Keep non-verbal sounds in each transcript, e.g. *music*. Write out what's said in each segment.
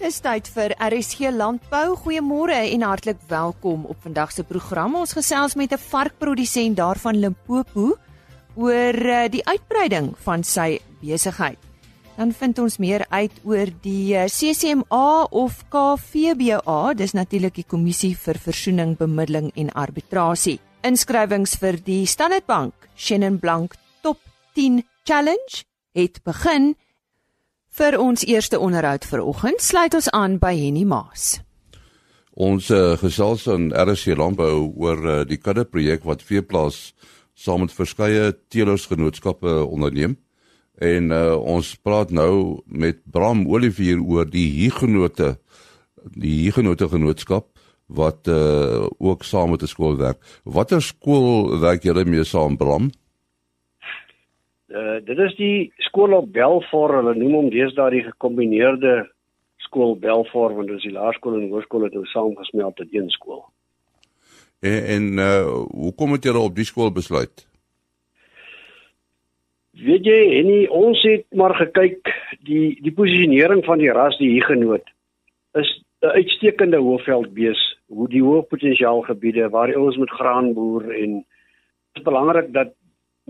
Dis tyd vir RSG Landbou. Goeiemôre en hartlik welkom op vandag se program. Ons gesels met 'n varkprodusent daarvan Limpopo oor eh, die uitbreiding van sy besigheid. Dan vind ons meer uit oor die eh, CCMA of KVBA, dis natuurlik die Kommissie vir Versoening, Bemiddeling en Arbitrasie. Inskrywings vir die Standard Bank Shannon Blank Top 10 Challenge het begin Vir ons eerste onderhoud vir oggend sluit ons aan by Henny Maas. Ons uh, gesels aan RC Landbou oor uh, die kudde projek wat veeplaas saam met verskeie teelersgenootskappe onderneem. En uh, ons praat nou met Bram Olivier oor die hiergenote die hiergenote genootskap wat uh, ook saam met 'n skool werk. Watter skool werk julle mee saam Bram? Uh dit is die skool op Belfort. Hulle noem hom deesdae die gekombineerde skool Belfort want is die laerskool en hoërskool het ons saamgesmelt tot een skool. En en uh hoe kom dit julle op die skool besluit? Weet jy, en ons het maar gekyk die die posisionering van die ras die hiergenoot is 'n uitstekende hoofveldbees, hoe die hoë potensiaal gebiede waar ons met graan boer en dit is belangrik dat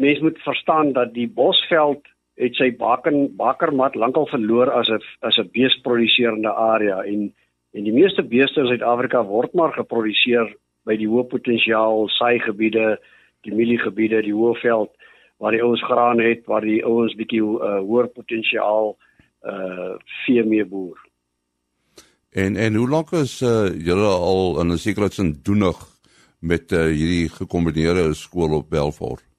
mens moet verstaan dat die Bosveld het sy baken bakermat lankal verloor as 'n as 'n beesproduserende area en en die meeste beeste in Suid-Afrika word maar geproduseer by die hoë potensiaal saaigebiede, die mieliegebiede, die hoëveld waar die ouens graan het, waar die ouens bietjie uh, hoër potensiaal uh vee mee boer. En en hoe lank is uh, julle al in 'n sekere sin doenig met uh, hierdie gekombineerde skool op Belfort?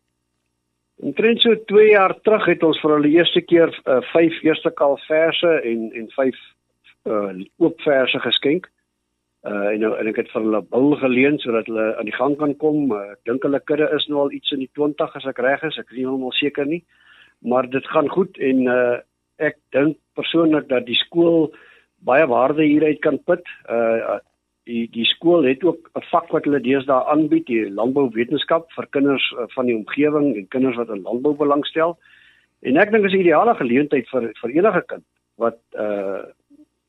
Omtrent so 2 jaar terug het ons vir hulle eerste keer 5 uh, eh, eerste kalfverse en en 5 uh oopverse geskenk. Uh en nou en ek het vir hulle bul geleen sodat hulle aan die gang kan kom. Uh, ek dink hulle kudde is nou al iets in die 20 as ek reg is. Ek is nie heeltemal seker nie. Maar dit gaan goed en uh ek dink persoonlik dat die skool baie waarde hieruit kan put. Uh die die skool het ook 'n vak wat hulle deesdae aanbied, die landbouwetenskap vir kinders uh, van die omgewing en kinders wat in landbou belangstel. En ek dink dit is 'n ideale geleentheid vir vir enige kind wat uh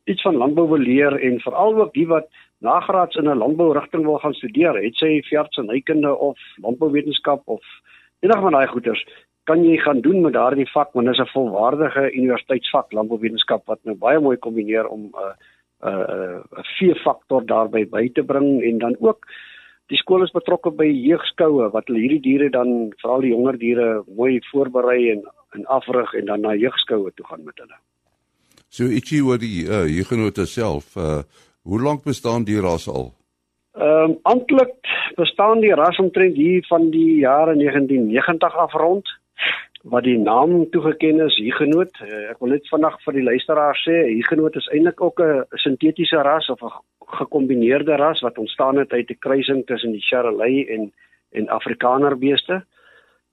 iets van landbou wil leer en veral ook die wat nagraads in 'n landbourigting wil gaan studeer, het sy veearts en hykunde of landbouwetenskap of enige van daai goeters kan jy gaan doen met daardie vak want dit is 'n volwaardige universiteitsvak landbouwetenskap wat nou baie mooi kombineer om 'n uh, 'n vier faktor daarby by te bring en dan ook die skool is betrokke by jeugskoue wat hulle hierdie diere dan veral die jonger diere mooi voorberei en en afrig en dan na jeugskoue toe gaan met hulle. So ietsie oor die uh, jeugenote self, uh, hoe lank bestaan die ras al? Ehm um, amptelik bestaan die ras omtrent hier van die jare 1990 af rond wat die naam toegeken is Hugenoot. Uh, ek wil net vandag vir die luisteraars sê Hugenoot is eintlik ook 'n sintetiese ras of 'n gekombineerde ras wat ontstaan het uit 'n kruising tussen die Charolais en en Afrikaner beeste.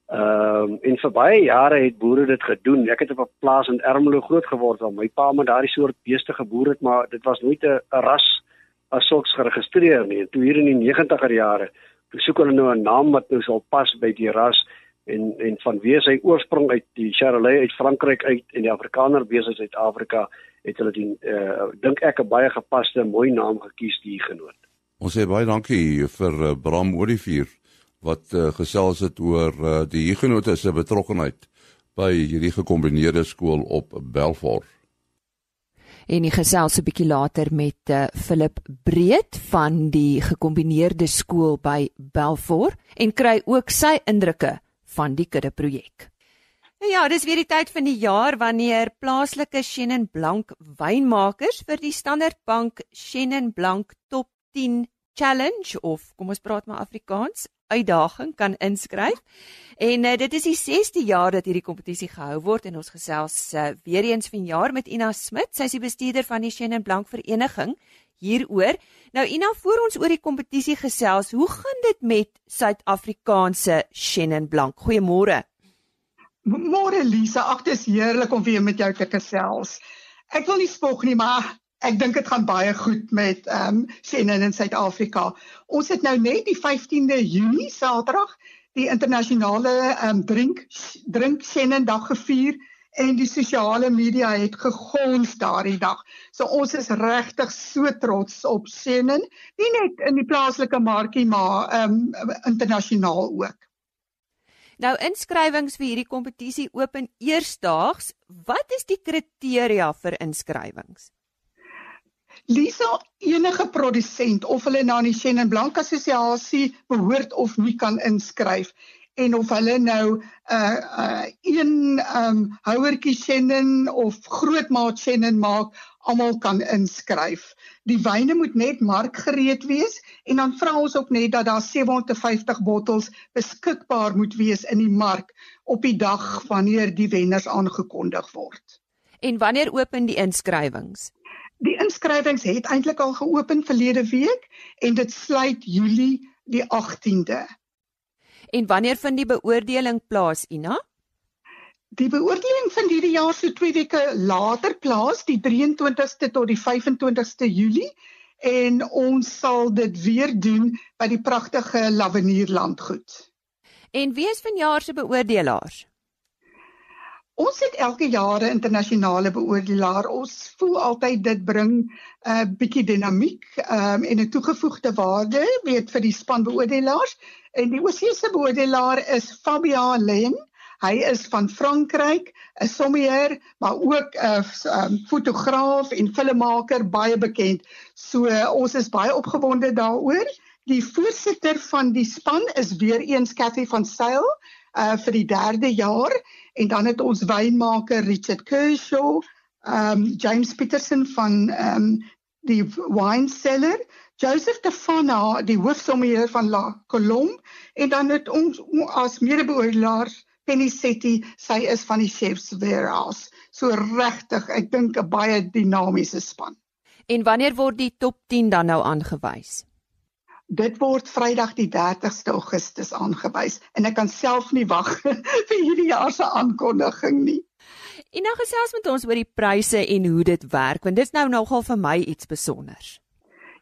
Ehm uh, en vir baie jare het boere dit gedoen. Ek het op 'n plaas in Ermelo groot geword waar my pa met daardie soort beeste geboer het, maar dit was nooit 'n ras as sulks geregistreer nie. Toe hier in die 90er jare, toe soek hulle nou 'n naam wat nou sal pas by die ras en en vanweë sy oorsprong uit die Charolais uit Frankryk uit en die Afrikaner besig uit Suid-Afrika het hulle die uh, dink ek 'n baie gepaste mooi naam gekies die genoot. Ons sê baie dankie vir uh, Bram Olivier wat uh, gesels het oor uh, die hiergenote se betrokkeheid by hierdie gekombineerde skool op Belfort. En hy gesels 'n bietjie later met uh, Philip Breed van die gekombineerde skool by Belfort en kry ook sy indrukke van die kudde projek. Nou ja, dis weer die tyd van die jaar wanneer plaaslike Shannon Blank wynmakers vir die Standard Bank Shannon Blank Top 10 Challenge of kom ons praat maar Afrikaans uitdaging kan inskryf. En uh, dit is die 6de jaar dat hierdie kompetisie gehou word en ons gesels uh, weer eens vanjaar met Ina Smit. Sy is die bestuurder van die Shannon Blank Vereniging hieroor. Nou Ina, voor ons oor die kompetisie gesels, hoe gaan dit met Suid-Afrikaanse Shannon Blank? Goeiemôre. Môre Lisa, ag dit is heerlik om weer met jou te gesels. Ek wil nie spog nie, maar ek dink dit gaan baie goed met ehm um, Shannon in Suid-Afrika. Ons het nou net die 15de Junie Saterdag die internasionale ehm um, drink drink Shannon dag gevier en die sosiale media het gegons daardie dag. So ons is regtig so trots op Shannon, nie net in die plaaslike markie maar ehm um, internasionaal ook. Nou inskrywings vir hierdie kompetisie open eersdaags. Wat is die kriteria vir inskrywings? Lisa enige produsent of hulle na die Shannon Blank Assosiasie behoort of nie kan inskryf en of hulle nou 'n uh, uh, een um houertjie Shannon of grootmaat Shannon maak, almal kan inskryf. Die wyne moet net markgereed wees en dan vra ons ook net dat daar 750 bottels beskikbaar moet wees in die mark op die dag wanneer die wenners aangekondig word. En wanneer open die inskrywings? Die inskrywings het eintlik al geopen verlede week en dit sluit Julie die 18de. En wanneer vind die beoordeling plaas, Ina? Die beoordeling vind hierdie jaar so 2 weke later plaas, die 23ste tot die 25ste Julie en ons sal dit weer doen by die pragtige Lavenierlandgoed. En wie is vanjaar se beoordelaars? Ons het elke jaar 'n internasionale beoordelaar. Ons voel altyd dit bring 'n uh, bietjie dinamiek um, en 'n toegevoegde waarde weet vir die spanbeoordelaars. En die oorsese beoordelaar is Fabien Len. Hy is van Frankryk, 'n sommelier, maar ook 'n um, fotograaf en filmmaker, baie bekend. So uh, ons is baie opgewonde daaroor. Die voorsitter van die span is weer eens Cathy van Sail uh vir die derde jaar en dan het ons wynmaker Richard Kershaw, um James Peterson van um die wine cellar, Joseph de Fana, die hoofsommelier van La Colombe en dan het ons as medebeoordelaars Penny Setti, sy is van die Chefs Warehouse. So regtig, ek dink 'n baie dinamiese span. En wanneer word die top 10 dan nou aangewys? Dit word Vrydag die 30ste Augustus aangewys en ek kan self nie wag *laughs* vir hierdie jaar se aankondiging nie. En nou gesels met ons oor die pryse en hoe dit werk want dit is nou nogal vir my iets spesiaals.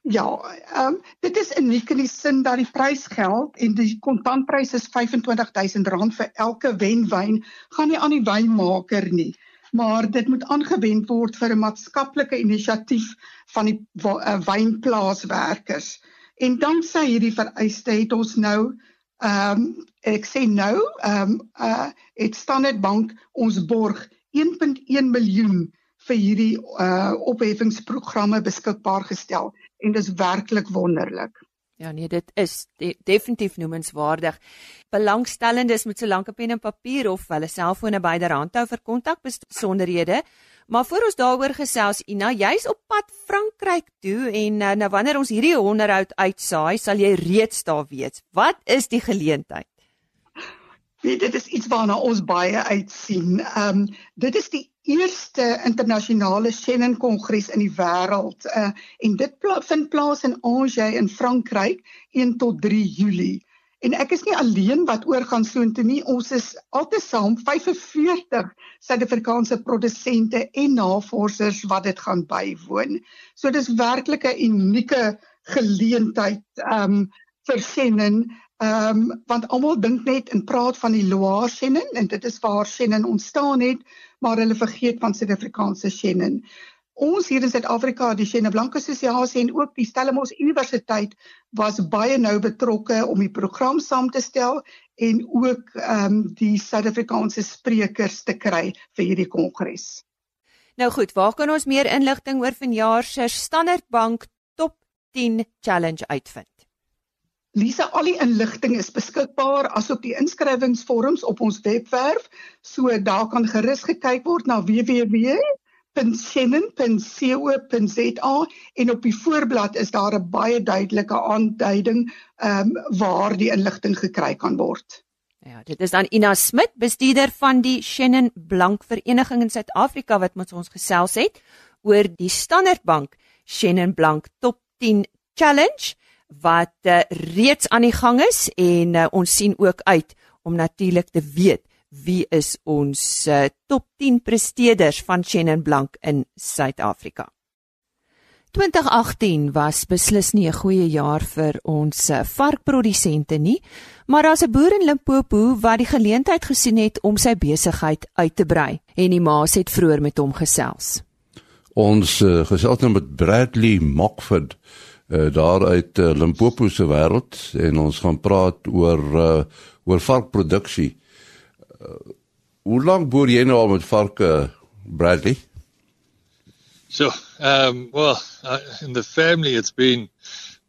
Ja, ehm um, dit is uniek in die sin dat die prysgeld en die kontantprys is R25000 vir elke wenwyn gaan nie aan die wynmaker nie maar dit moet aangewend word vir 'n maatskaplike inisiatief van die uh, wynplaaswerkers. En dan sê hierdie vereiste het ons nou ehm um, ek sê nou ehm um, uh het Standard Bank ons borg 1.1 miljoen vir hierdie uh opheffingsprogramme beskikbaar gestel en dis werklik wonderlik. Ja nee, dit is de definitief noemenswaardig. Belangstellendes moet so lank op pen en papier of hulle selfone byderhand hou vir kontakbesonderhede. Maar voor ons daaroor gesels, Ina, jy's op pad Frankryk toe en uh, nou wanneer ons hierdie onderhoud uitsaai, sal jy reeds daar weet. Wat is die geleentheid? Weet, dit is iets waarna ons baie uitsien. Ehm um, dit is die eerste internasionale Shannon Kongres in die wêreld uh, en dit pla vind plaas in Angers in Frankryk 1 tot 3 Julie. En ek is nie alleen wat oorgaan soontoe nie. Ons is altesaam 45 Suid-Afrikaanse produsente en navorsers wat dit gaan bywoon. So dis werklik 'n unieke geleentheid um vir Shannon um want almal dink net en praat van die Loire Shannon en dit is waar Shannon ontstaan het, maar hulle vergeet van Suid-Afrikaanse Shannon. Ons hier in Suid-Afrika, die Shene Blanke Assosiasie en ook die Stellenbosch Universiteit was baie nou betrokke om die program saam te stel en ook ehm um, die Suid-Afrikaanse sprekers te kry vir hierdie kongres. Nou goed, waar kan ons meer inligting oor vanjaar se Standard Bank Top 10 Challenge uitvind? Lisa, al die inligting is beskikbaar asook die inskrywingsvorms op ons webwerf, so daar kan gerus gekyk word na www www.shannon.co.za en op die voorblad is daar 'n baie duidelike aanduiding ehm um, waar die inligting gekry kan word. Ja, dit is dan Ina Smit, bestuurder van die Shannon Blank Vereniging in Suid-Afrika wat met ons gesels het oor die Standard Bank Shannon Blank Top 10 Challenge wat uh, reeds aan die gang is en uh, ons sien ook uit om natuurlik te weet wie is ons uh, top 10 presteerders van Shannon Blank in Suid-Afrika. 2018 was beslis nie 'n goeie jaar vir ons varkprodusente nie, maar daar's 'n boer in Limpopo wat die geleentheid gesien het om sy besigheid uit te brei en die maas het vroeër met hom gesels. Ons uh, gesels nou met Bradley Mockford uh, daar uit uh, Limpopo se wêreld en ons gaan praat oor uh, oor varkproduksie. Uh, hoe lank boer jy nou al met varke, Bradley? Sure. Um, well, uh, in the family, it's been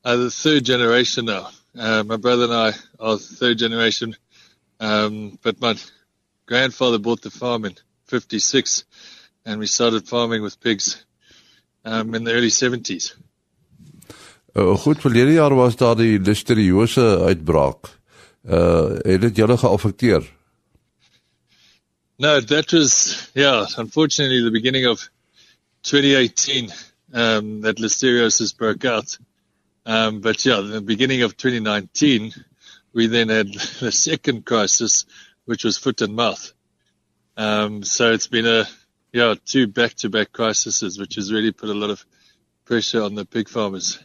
uh, the third generation now. Uh, my brother and I are third generation, um, but my grandfather bought the farm in '56, and we started farming with pigs um, in the early '70s. Uh, goed, verlede jaar was daar die listeriose uitbraak. Uh, het dit julle geaffekteer? No, that was yeah. Unfortunately, the beginning of 2018 um, that listeriosis broke out. Um, but yeah, the beginning of 2019, we then had *laughs* the second crisis, which was foot and mouth. Um, so it's been a yeah two back-to-back crises, which has really put a lot of pressure on the pig farmers.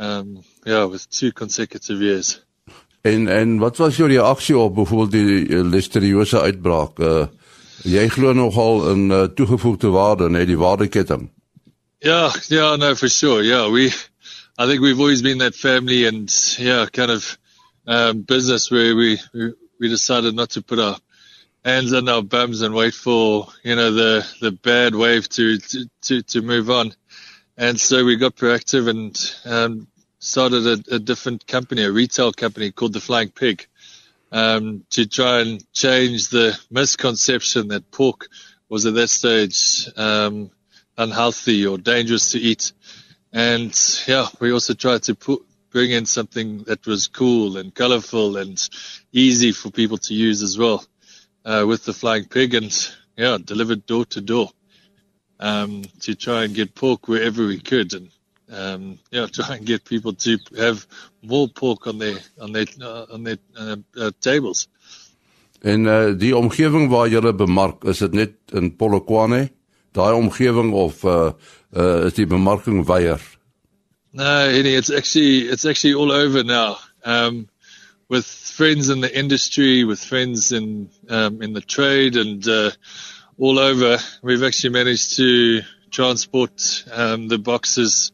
Um, yeah, with two consecutive years. En en wat was jou reaksie op byvoorbeeld die listeriose uitbraak? Uh jy glo nogal in uh, toegevoegde waarde, net die waardeketting. Yeah, yeah, no, for sure. Yeah, we, I think we've always been that family and yeah, kind of um, business where we, we we decided not to put our hands on our bums and wait for you know the the bad wave to to to, to move on. And so we got proactive and um, started a, a different company, a retail company called the Flying Pig um, to try and change the misconception that pork was at that stage um, unhealthy or dangerous to eat. And yeah, we also tried to put, bring in something that was cool and colorful and easy for people to use as well uh, with the flying pig and yeah, delivered door to door um, to try and get pork wherever we could. And um, yeah, *laughs* try and get people to have more pork on their on their uh, on their uh, uh, tables. En uh, die omgewing waar jy bemark, is dit net in Polokwane? Daai omgewing of uh, uh, is die bemarking weier? No, it's actually it's actually all over now. Um, with friends in the industry, with friends in um, in the trade, and uh, all over, we've actually managed to transport um, the boxes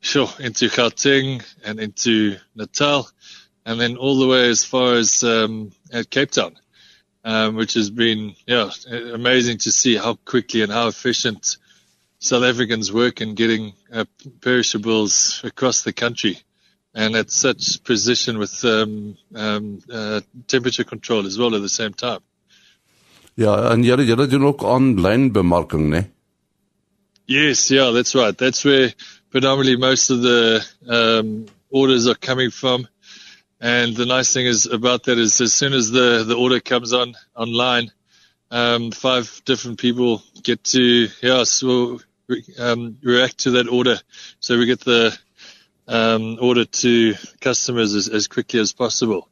sure, into Gauteng and into Natal, and then all the way as far as um, at Cape Town, um, which has been yeah amazing to see how quickly and how efficient South Africans work in getting uh, perishables across the country, and at such precision with um, um, uh, temperature control as well at the same time. Ja, en julle julle doen ook aanlyn bemarking, né? Yes, yeah, that's right. That's where predominantly most of the um, orders are coming from. And the nice thing is about that is as soon as the, the order comes on online, um, five different people get to, yeah, so, um, react to that order. So we get the, um, order to customers as, as quickly as possible.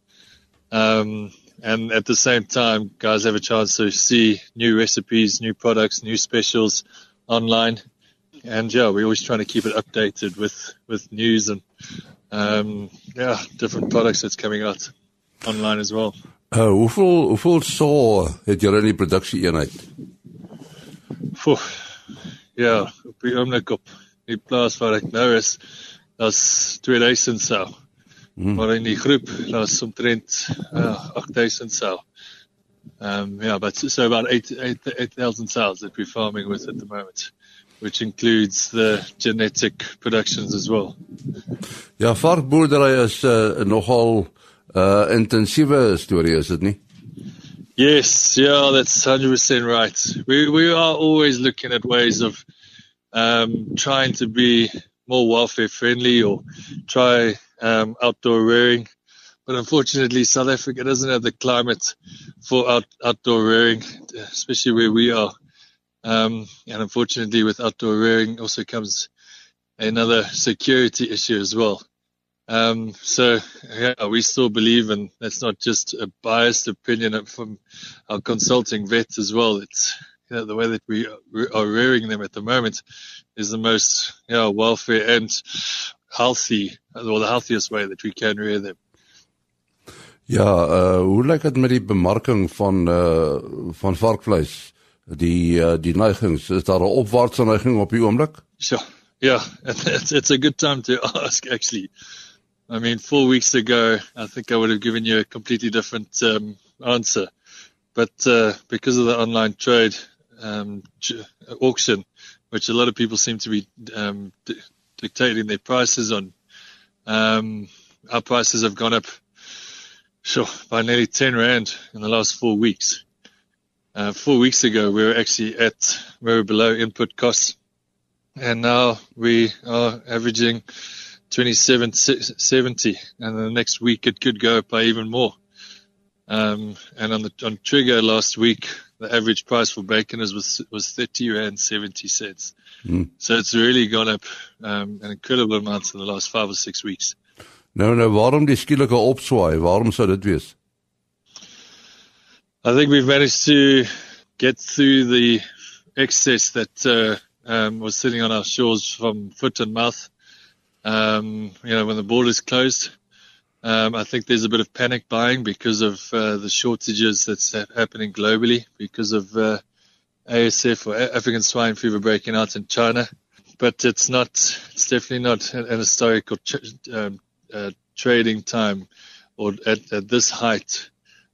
Um, and at the same time, guys have a chance to see new recipes, new products, new specials online and yeah, we're always trying to keep it updated with with news and um, yeah, different products that's coming out online as well. Uh, hoeveel hoeveel saw het julle in die produksie eenheid? Foh. Ja, op die oomblik op die plaas waar ek nou is, daar's 2000 saw. Hmm. Maar in die groep daar's omtrent uh, 8000 saw. Um yeah, but so about 8 8000 cells that we're farming with at the moment which includes the genetic productions as well. Ja, varkboerdery is uh, nogal uh intensiewe storie is dit nie? Yes, yeah, that's 100% right. We we are always looking at ways of um trying to be more welfare friendly or try um outdoor rearing. But unfortunately, South Africa doesn't have the climate for out, outdoor rearing, especially where we are. Um, and unfortunately, with outdoor rearing also comes another security issue as well. Um, so yeah, we still believe, and that's not just a biased opinion from our consulting vets as well. It's you know, the way that we are rearing them at the moment is the most you know, welfare and healthy, or the healthiest way that we can rear them. Ja, uh hoe lyk dit met die bemarking van uh van varkvleis? Die uh, die neigings, is daar 'n opwaartse neiging op die oomblik? Sure. Yeah, it's it's a good time to *laughs* ask actually. I mean, 4 weeks ago, I think I would have given you a completely different um answer. But uh because of the online trade um auction, which a lot of people seem to be um dictating their prices on um our prices have gone up Sure, by nearly 10 Rand in the last four weeks. Uh, four weeks ago, we were actually at, we were below input costs. And now we are averaging 27.70. And the next week it could go up by even more. Um, and on the, on Trigger last week, the average price for bacon is, was, was 30 Rand 70 cents. Mm. So it's really gone up, um, an incredible amount in the last five or six weeks. Nou nou waarom die skielike opswaai? Waarom sou dit wees? I think we've managed to get through the excess that uh, um, was sitting on our shores from foot and mouth. Um, you know, when the borders closed, um, I think there's a bit of panic buying because of uh, the shortages that's happening globally because of uh, ASF or African swine fever breaking out in China. But it's not, it's definitely not an historical um, uh, trading time or at, at this height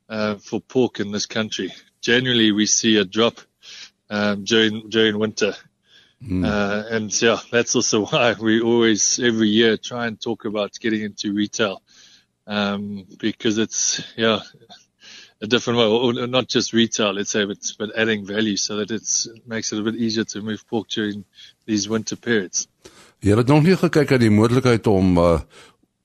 uh, for pork in this country. Generally, we see a drop um, during during winter, mm. uh, and yeah, that's also *laughs* why we always every year try and talk about getting into retail um, because it's yeah a different way, or not just retail, let's say, but but adding value so that it makes it a bit easier to move pork during these winter periods. Jy het nog nie gekyk aan die moontlikheid om uh,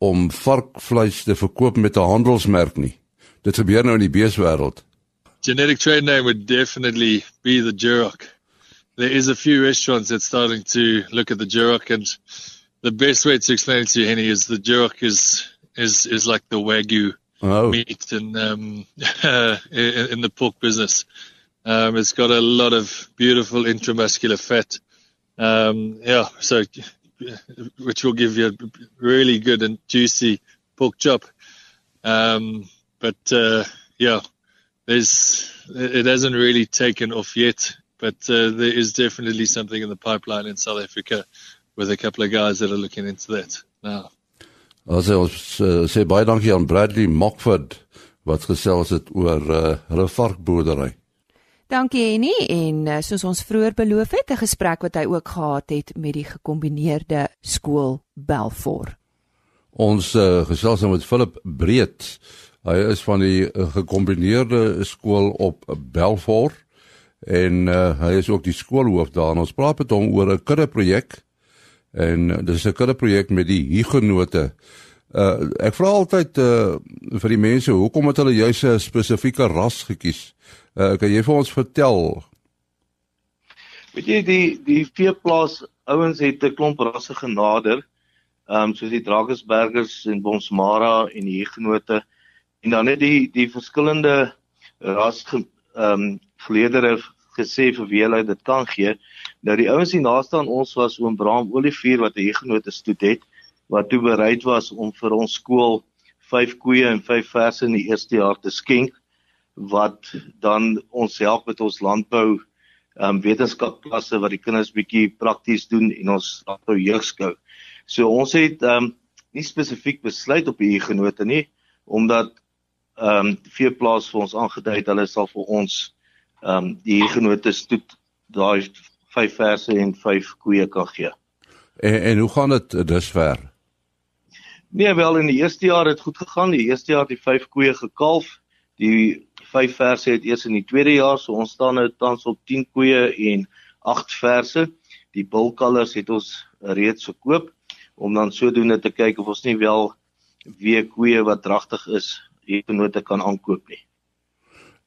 om varkvleis te verkoop met 'n handelsmerk nie. Dit gebeur nou in die beeswêreld. Genetic trade name would definitely be the Duroc. There is a few restaurants that's starting to look at the Duroc and the best way to explain it to you, Henny, is the Duroc is is is like the Wagyu oh. meat in um *laughs* in, the pork business. Um, it's got a lot of beautiful intramuscular fat. Um, yeah, so which will give you a really good and juicy pork chop. Um, but uh, yeah, there's it hasn't really taken off yet, but uh, there is definitely something in the pipeline in South Africa with a couple of guys that are looking into that now. Ons uh, sê baie dankie aan Bradley Mockford wat gesels het oor uh, hulle varkboerdery. Dankie Henny en uh, soos ons vroeër beloof het, 'n gesprek wat hy ook gehad het met die gekombineerde skool Belfor. Ons uh, gesels nou met Philip Breed. Hy is van die uh, gekombineerde skool op Belfor en uh, hy is ook die skoolhoof daar. En ons praat met hom oor 'n kudde projek en uh, dis 'n kudde projek met die hugenote. Uh, ek vra altyd uh, vir die mense hoekom het hulle juis 'n spesifieke ras gekies? Uh, kan jy vir ons vertel? Weet jy die die veeplaas ouens het 'n klomp rasse genader. Ehm um, soos die Drakensbergers en Bonsmara en die Hugenote en dan net die die verskillende ras ehm um, vleedere gesê vir wie hulle dit kan gee. Nou die ouens hier naaste aan ons was oom Braam Olivier wat 'n Hugenote stoet het wat toe bereid was om vir ons skool 5 koeie en 5 verse in die eerste jaar te skenk wat dan ons help met ons landbou um, wetenskapklasse wat die kinders bietjie prakties doen en ons landbou jeugskou. So ons het um, nie spesifiek besluit op hierdie genote nie omdat ehm um, veeplaas vir ons aangedui het hulle sal vir ons ehm um, die genote stoet daai 5 verse en 5 koeie kan gee. En en hoe gaan dit dusver? Nee, wel in die eerste jaar het goed gegaan. Die eerste jaar het die 5 koeie gekalf. Die vyf verse het eers in die tweede jaar, so ons staan nou tans op 10 koeie en 8 verse. Die bulkalvers het ons reeds verkoop om dan sodoende te kyk of ons nie wel weer koeie wat dragtig is hier genote kan aankoop nie.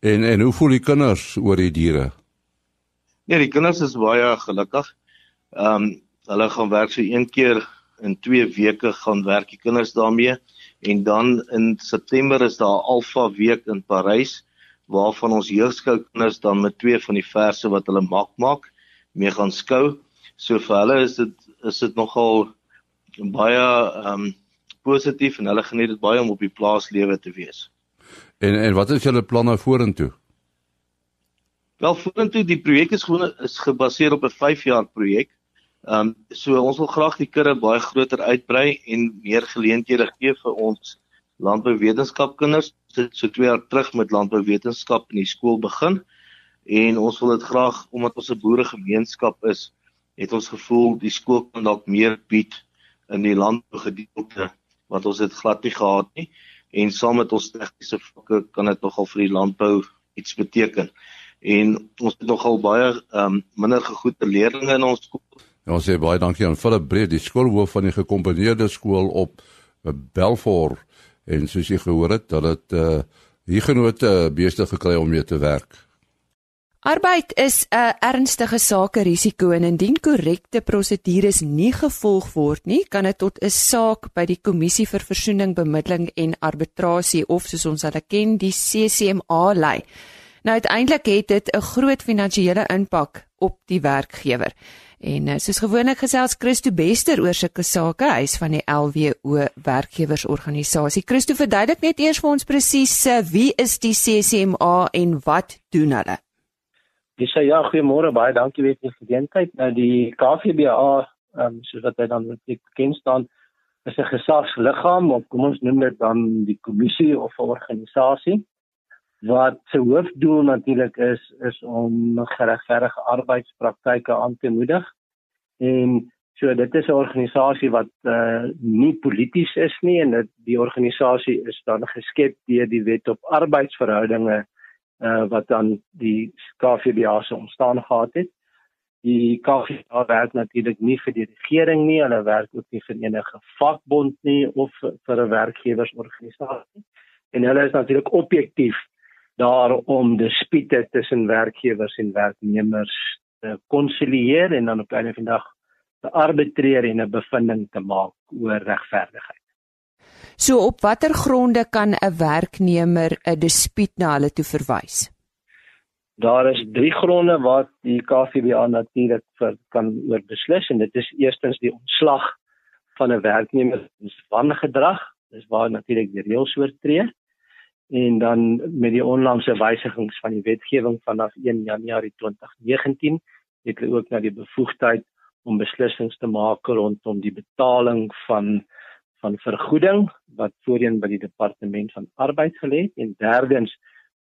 En en hoe voel die kinders oor die diere? Nee, die kinders is baie gelukkig. Ehm um, hulle gaan werk so een keer in 2 weke gaan werk die kinders daarmee en dan in September is daar Alfa week in Parys waarvan ons jeugskoukinders dan met twee van die verse wat hulle maak maak mee gaan skou. So vir hulle is dit is dit nogal baie ehm um, positief en hulle geniet dit baie om op die plaas lewe te wees. En en wat is julle planne vorentoe? Wel vorentoe die projek is gewoon is gebaseer op 'n 5 jaar projek. Ehm um, so ons wil graag die kudde baie groter uitbrei en meer geleenthede gee vir ons landbouwetenskapkinders. Dit so 2 jaar terug met landbouwetenskap in die skool begin en ons wil dit graag omdat ons 'n boeregemeenskap is, het ons gevoel die skool kan dalk meer bied in die landbougedeelte wat ons dit glad nie gehad nie en saam met ons tegniese vakke kan dit nogal vir die landbou iets beteken. En ons het nogal baie ehm um, minder gegoede leerders in ons skool. Ja, ons sê baie dankie aan Philip Breed, die skoolhoof van die gekombineerde skool op Belfort en soos jy gehoor het dat dit uh hier genote beeste gekry om mee te werk. Arbeid is 'n ernstige sake risiko en indien korrekte prosedures nie gevolg word nie, kan dit tot 'n saak by die Kommissie vir Versoening, Bemiddeling en Arbitrasie of soos ons hulle ken, die CCMA lei. Nou uiteindelik het dit 'n groot finansiële impak op die werkgewer. En eh, soos gewoonlik gesels Christo Bester oor sulke sake, hy is van die LWO werkgewersorganisasie. Christo verduidelik net eers vir ons presies eh, wie is die CCMA en wat doen hulle? Dis ja, goeiemôre, baie dankie weer vir die geleentheid. Nou die KVBA, ehm um, soos wat hy dan bekend staan, is 'n gesagsliggaam, of kom ons noem dit dan die kommissie of 'n organisasie wat se hoofdoel natuurlik is is om geregverdige arbeidspraktyke aan te moedig. En so dit is 'n organisasie wat uh nie polities is nie en dit die organisasie is dan geskep deur die wet op arbeidsverhoudinge uh wat dan die KVBA se ontstaan gehad het. Die KVBA werk natuurlik nie vir die regering nie, hulle werk ook nie vir enige vakbond nie of vir 'n werkgewersorganisasie. En hulle is natuurlik objektief daar om dispute tussen werkgewers en werknemers te konsilieer en dan op 'n einde van die dag te arbitreer en 'n bevinding te maak oor regverdigheid. So op watter gronde kan 'n werknemer 'n dispuut na hulle toe verwys? Daar is drie gronde wat die KVBA natuurlik vir kan oor beslis en dit is eerstens die ontslag van 'n werknemer se wangedrag, dis waar natuurlik die reëls oortree en dan met die onlangse wysigings van die wetgewing vanaf 1 Januarie 2019 het hulle ook na die bevoegdheid om besluissings te maak rondom die betaling van van vergoeding wat voorheen by die departement van arbeid gelê het. En derdens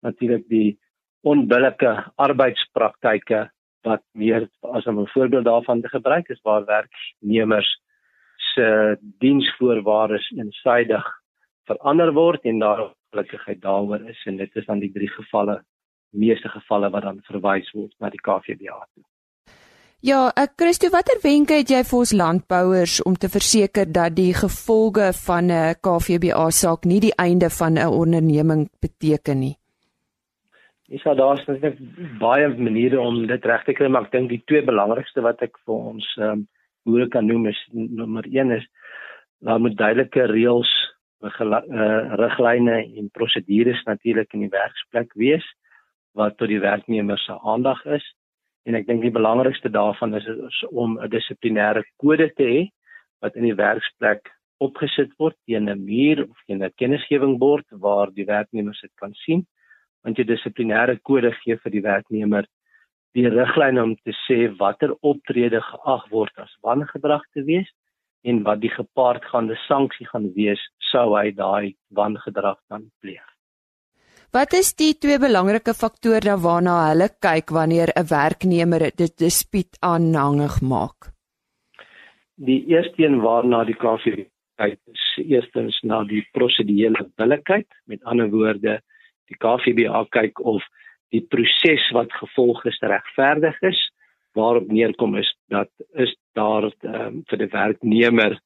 natuurlik die onbillike arbeidspraktyke wat meer as 'n voorbeeld daarvan te gebruik is waar werknemers se diensvoorwaardes eensydig verander word en daar ongelukkigheid daaroor is en dit is dan die drie gevalle meeste gevalle wat dan verwys word na die KVBA toe. Ja, ek Christo, watter wenke het jy vir ons landbouers om te verseker dat die gevolge van 'n KVBA saak nie die einde van 'n onderneming beteken nie? Ek sê daar is net baie maniere om dit reg te kry, maar ek dink die twee belangrikste wat ek vir ons ehm um, boere kan noem is nommer 1 is daar moet duidelike reëls riglyne en prosedures natuurlik in die werksplek wees wat tot die werknemer se aandag is. En ek dink die belangrikste daarvan is, is om 'n dissiplinêre kode te hê wat in die werksplek opgesit word teen 'n muur of teen 'n kennisgewingbord waar die werknemer dit kan sien. Want die dissiplinêre kode gee vir die werknemer die riglyne om te sê watter optrede geag word as wangedrag te wees en wat die gepaardgaande sanksie gaan wees sou hy daai wangedrag dan pleeg. Wat is die twee belangrike faktore waarna hulle kyk wanneer 'n werknemer dit dispuut aanhangig maak? Die eerste een waarna die KVB kyk is eerstens na die prosedurele billikheid, met ander woorde, die KVBA kyk of die proses wat gevolg is regverdig is waarop neerkom is dat is daar um, vir die werknemer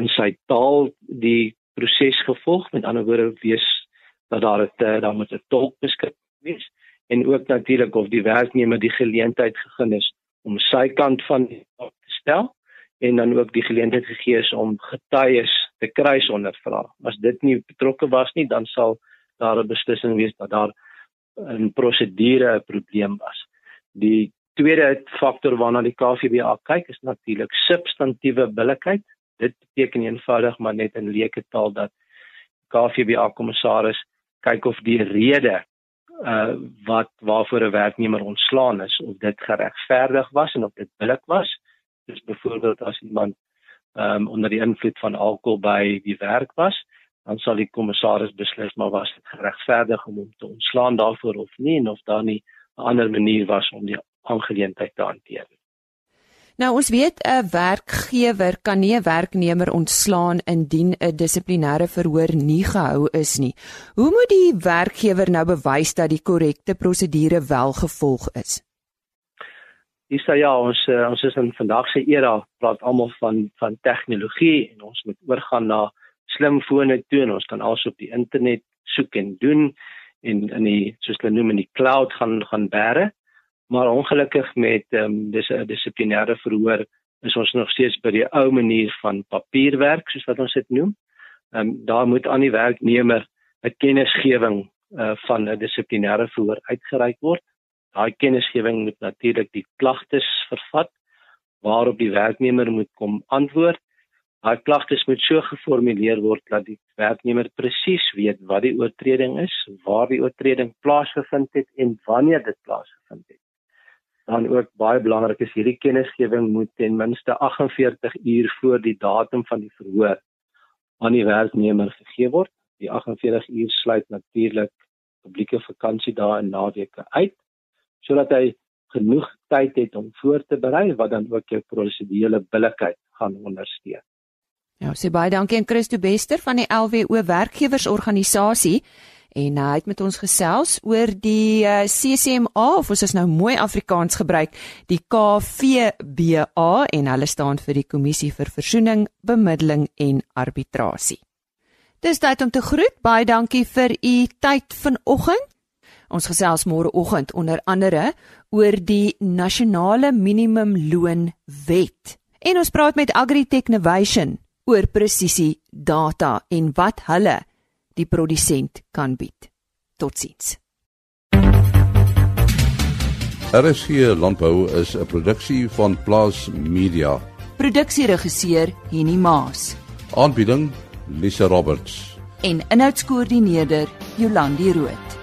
in sy taal die proses gevolg met ander woorde wees dat daar het uh, daar moet 'n tolk beskik wees en ook natuurlik of die werknemer die geleentheid gegee is om sy kant van te stel en dan ook die geleentheid gegee is om getuies te kry sonder vrae. As dit nie betrokke was nie, dan sal daar 'n beslissing wees dat daar 'n prosedure 'n probleem was. Die tweede faktor waarna die KVBA kyk is natuurlik substantiëre billikheid. Dit beteken eenvoudig maar net in leuke taal dat KVBA kommissaris kyk of die rede uh wat waarvoor 'n werknemer ontslaan is of dit geregverdig was en of dit billik was. Dis byvoorbeeld as iemand ehm um, onder die invloed van alkohol by die werk was, dan sal die kommissaris beslis maar was dit geregverdig om hom te ontslaan daarvoor of nie en of daar nie 'n ander manier was om die aangeleentheid te hanteer. Nou ons weet 'n werkgewer kan nie 'n werknemer ontslaan indien 'n dissiplinêre verhoor nie gehou is nie. Hoe moet die werkgewer nou bewys dat die korrekte prosedure wel gevolg is? Dis ja, ons uh, ons is in vandag se era praat almal van van tegnologie en ons moet oorgaan na slimfone toe en ons kan also op die internet soek en doen en in die soos hulle noem in die cloud gaan gaan bære maar ongelukkig met ehm um, dis 'n dissiplinêre verhoor is ons nog steeds by die ou manier van papierwerk soos wat ons dit noem. Ehm um, daar moet aan die werknemer 'n kennisgewing uh, van 'n dissiplinêre verhoor uitgereik word. Daai kennisgewing moet natuurlik die klagtes vervat waarop die werknemer moet kom antwoord. Daai klagtes moet so geformuleer word dat die werknemer presies weet wat die oortreding is, waar die oortreding plaasgevind het en wanneer dit plaasgevind het dan ook baie belangrik is hierdie kennisgewing moet ten minste 48 uur voor die datum van die verhoor aan die werknemer gegee word. Die 48 uur sluit natuurlik publieke vakansiedae en naweke uit sodat hy genoeg tyd het om voor te berei wat dan ook jou prosedurele billikheid gaan ondersteun. Ja, sê baie dankie aan Christo Bester van die LWO werkgewersorganisasie en uh, hy het met ons gesels oor die uh, CCMA of ons is nou mooi Afrikaans gebruik die KVBA en hulle staan vir die Kommissie vir Versoening, Bemiddeling en Arbitrasie. Dis tyd om te groet. Baie dankie vir u tyd vanoggend. Ons gesels môre oggend onder andere oor die nasionale minimumloon wet. En ons praat met Agritech Innovation oor presisie data en wat hulle die produsent kan bied. Totsiens. RSG Landbou is 'n produksie van Plaas Media. Produksieregisseur Henny Maas. Aanbieding Lisa Roberts. En inhoudskoördineerder Jolandi Root.